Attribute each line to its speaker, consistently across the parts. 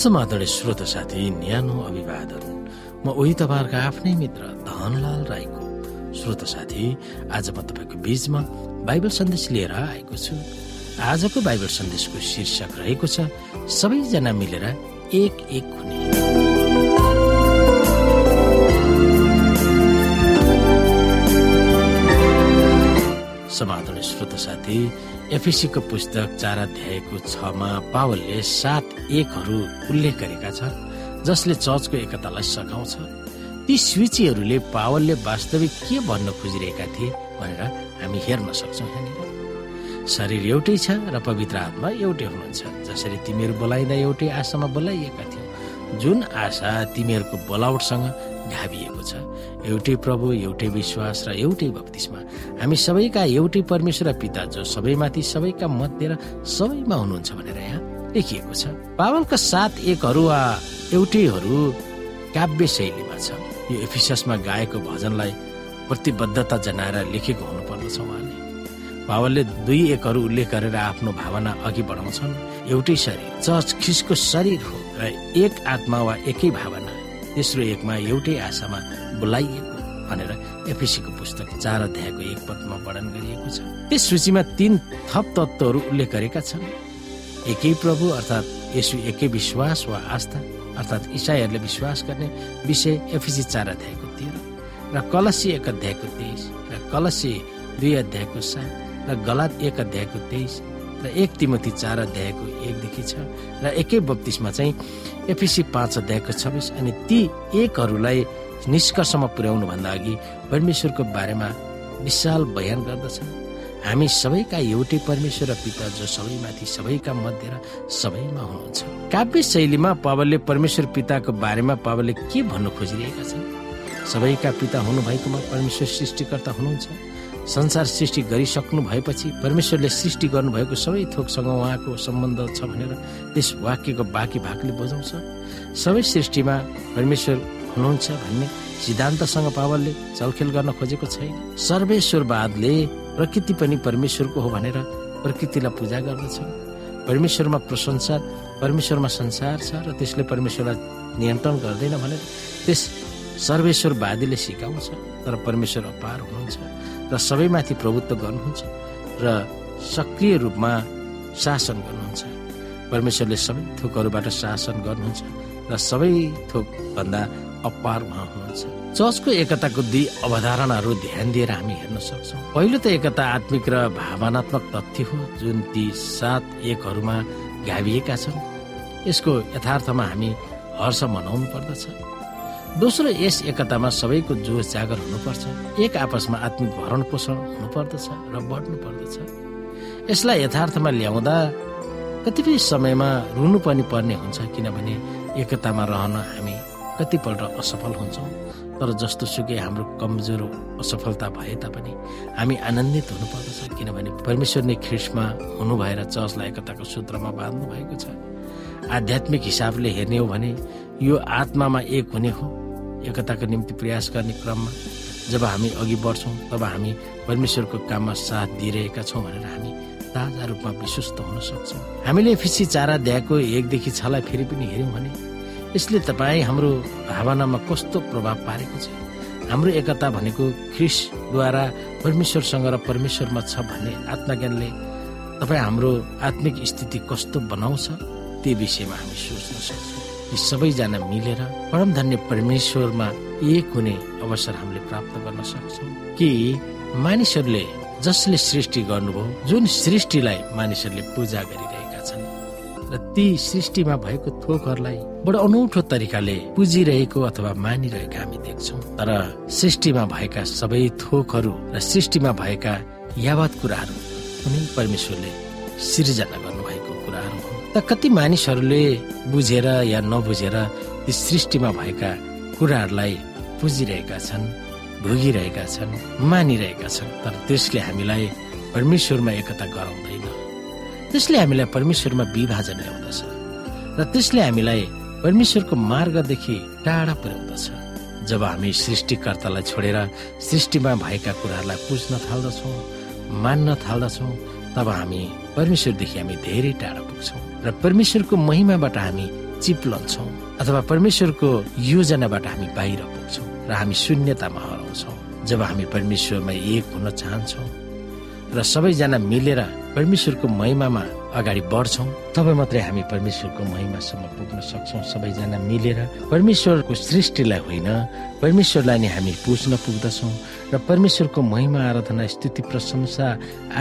Speaker 1: समादरणीय श्रोत साथी न्यानो अभिवादन। म उही तपाईँहरूको आफ्नै मित्र धनलाल राईको श्रोत साथी। आज म तपाईँको बीचमा बाइबल सन्देश लिएर आएको छु। आजको बाइबल सन्देशको शीर्षक रहेको छ सबैजना मिलेर एक एक हुने। समादरणीय श्रोत साथी एफिसीको पुस्तक चार अध्यायको छमा पावलले सात एकहरू उल्लेख गरेका छ जसले चर्चको एकतालाई सघाउँछ। ती सूचीहरूले पावलले वास्तविक के भन्न खोजिरहेका थिए भनेर हामी हेर्न सक्छौँ यहाँनिर। शरीर एउटै छ र पवित्र आत्मा एउटै हुनुहुन्छ जसरी तिमीहरू बोलाइँदा एउटै आशामा बोलाइएका थियौ जुन आशा तिमीहरूको बोलावटसँग ढाबिएको छ एउटै प्रभु एउटै विश्वास र एउटै बत्तिसमा हामी सबैका एउटै परमेश्वर र पिता जो सबैमाथि सबैका मध्य र सबैमा हुनुहुन्छ भनेर यहाँ लेखिएको छ। पावलका सात एकहरू वा एउटैहरू काव्य शैलीमा छ यो एफिसमा गाएको भजनलाई प्रतिबद्धता जनाएर लेखेको हुनुपर्दछ पावलले दुई एकहरू उल्लेख गरेर आफ्नो भावना अघि बढाउँछन्। एउटै शरीर चर्च ख्रिसको शरीर हो र एक आत्मा वा एकै भावना। तेस्रो एकमा एउटै आशामा बोलाइएको भनेर एफिसीको पुस्तक चार अध्यायको एक पदमा वर्णन गरिएको छ। त्यस सूचीमा तीन थप तत्त्वहरू उल्लेख गरेका छन्। एकै प्रभु अर्थात् यसो एकै विश्वास वा आस्था अर्थात् इसाईहरूले विश्वास गर्ने विषय एफिसी चार अध्यायको तेह्र र कलसी एक अध्यायको तेइस र कलसी दुई अध्यायको सात र गलात एक अध्यायको तेइस र एक तिमती चार अध्यायको एकदेखि छ र एकै बत्तिसमा चाहिँ एफिसी पाँच अध्यायको छब्बिस अनि ती एकहरूलाई निष्कर्षमा पुर्याउनु भन्दा अघि परमेश्वरको बारेमा विशाल बयान गर्दछन्। हामी सबैका एउटै परमेश्वर र पिता जो सबैमाथि सबैका मध्य र सबैमा हुनुहुन्छ। काव्य शैलीमा पावलले परमेश्वर पिताको बारेमा पावलले के भन्नु खोजिरहेका छन्? सबैका पिता हुनुभएकोमा परमेश्वर सृष्टिकर्ता हुनुहुन्छ। संसार सृष्टि गरिसक्नु भएपछि परमेश्वरले सृष्टि गर्नुभएको सबै थोकसँग उहाँको सम्बन्ध छ भनेर त्यस वाक्यको बाँकी भागले बुझाउँछ। सबै सृष्टिमा परमेश्वर हुनुहुन्छ भन्ने सिद्धान्तसँग पावलले चलखेल गर्न खोजेको छैन। सर्वेश्वरवादले प्रकृति पनि परमेश्वरको हो भनेर प्रकृतिलाई पूजा गर्दछ परमेश्वरमा प्रशंसा परमेश्वरमा संसार छ र त्यसले परमेश्वरलाई नियन्त्रण गर्दैन भनेर त्यस सर्वेश्वरवादीले सिकाउँछ तर परमेश्वर अपार हुनुहुन्छ। र सबैमाथि प्रभुत्व गर्नुहुन्छ र सक्रिय रूपमा शासन गर्नुहुन्छ। परमेश्वरले सबै थोकहरूबाट शासन गर्नुहुन्छ र सबै थोकभन्दा अपार उहाँ हुनुहुन्छ। चर्चको एकताको दुई अवधारणाहरू ध्यान दिएर हामी हेर्न सक्छौँ। पहिलो त एकता आत्मिक र भावनात्मक तथ्य हो जुन ती सात एकहरूमा गाभिएका छन्। यसको यथार्थमा हामी हर्ष मनाउनु पर्दछ। दोस्रो यस एकतामा सबैको जोस जागर हुनुपर्छ। एक आपसमा आत्मिक भरण पोषण हुनुपर्दछ र बढ्नु पर्दछ यसलाई यथार्थमा ल्याउँदा कतिपय समयमा रुनु पनि पर्ने हुन्छ किनभने एकतामा रहन हामी कतिपल्ट असफल हुन्छौँ। तर जस्तो सुकै हाम्रो कमजोर असफलता भए तापनि हामी आनन्दित हुनुपर्दछ किनभने परमेश्वर नै ख्रिस्टमा हुनु भएर चर्चलाई एकताको सूत्रमा बाँध्नु भएको छ। आध्यात्मिक हिसाबले हेर्ने हो भने यो आत्मामा एक हुने हो। एकताको निम्ति प्रयास गर्ने क्रममा जब हामी अघि बढ्छौँ तब हामी परमेश्वरको काममा साथ दिइरहेका छौँ भनेर हामी ताजा रूपमा विश्वस्त हुन सक्छौँ। हामीले फिसी चारा अध्यायको एकदेखि छलाई फेरि पनि हेऱ्यौँ भने यसले तपाईँ हाम्रो भावनामा कस्तो प्रभाव पारेको छ? हाम्रो एकता भनेको ख्रिसद्वारा परमेश्वरसँग र परमेश्वरमा छ भन्ने आत्मज्ञानले तपाईँ हाम्रो आत्मिक स्थिति कस्तो बनाउँछ त्यो विषयमा हामी सोच्न सक्छौँ। यी सबैजना मिलेर परम धन्य परमेश्वरमा एक हुने अवसर हामीले प्राप्त गर्न सक्छौँ। कि मानिसहरूले जसले सृष्टि गर्नुभयो जुन सृष्टिलाई मानिसहरूले पूजा गरिरहेका छन् र ती सृष्टिमा भएको थोकहरूलाई बडो अनौठो तरिकाले पुजिरहेको अथवा मानिरहेका हामी देख्छौँ। तर सृष्टिमा भएका सबै थोकहरू र सृष्टिमा भएका यावत कुराहरू कुनै परमेश्वरले सिर्जना हो त कति मानिसहरूले बुझेर या नबुझेर ती सृष्टिमा भएका कुराहरूलाई पुजिरहेका छन् भोगिरहेका छन् मानिरहेका छन् तर त्यसले हामीलाई परमेश्वरमा एकता गराउँदैन। त्यसले हामीलाई परमेश्वरमा विभाजन ल्याउँदछ र त्यसले हामीलाई परमेश्वरको मार्गदेखि टाढा पुर्याउँदछ। जब हामी सृष्टिकर्तालाई छोडेर सृष्टिमा भएका कुराहरूलाई पुज्न थाल्दछौँ मान्न थाल्दछौँ तब हामी परमेश्वरदेखि हामी धेरै टाढा पुग्छौँ। र परमेश्वरको महिमाबाट हामी चिप्लन्छौँ अथवा परमेश्वरको योजनाबाट हामी बाहिर पुग्छौँ र हामी शून्यतामा हराउँछौँ। जब हामी परमेश्वरमा एक हुन चाहन्छौँ र सबैजना मिलेर परमेश्वरको महिमामा अगाडि बढ्छौँ। तब मात्रै हामी परमेश्वरको महिमासम्म पुग्न सक्छौँ सबैजना मिलेर। परमेश्वरको सृष्टिलाई होइन परमेश्वरलाई नै हामी पुज्न पुग्दछौँ र परमेश्वरको महिमा आराधना स्थिति प्रशंसा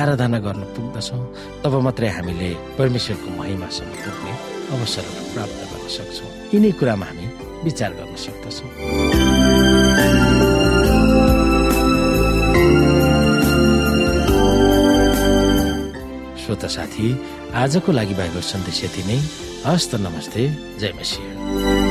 Speaker 1: आराधना गर्न पुग्दछौँ। तब मात्रै हामीले परमेश्वरको महिमासम्म पुग्ने अवसरहरू प्राप्त गर्न सक्छौँ। यिनै कुरामा हामी विचार गर्न सक्दछौँ। श्रोता साथी आजको लागि भएको सन्देश यति नै हस्त नमस्ते जय मसिंह।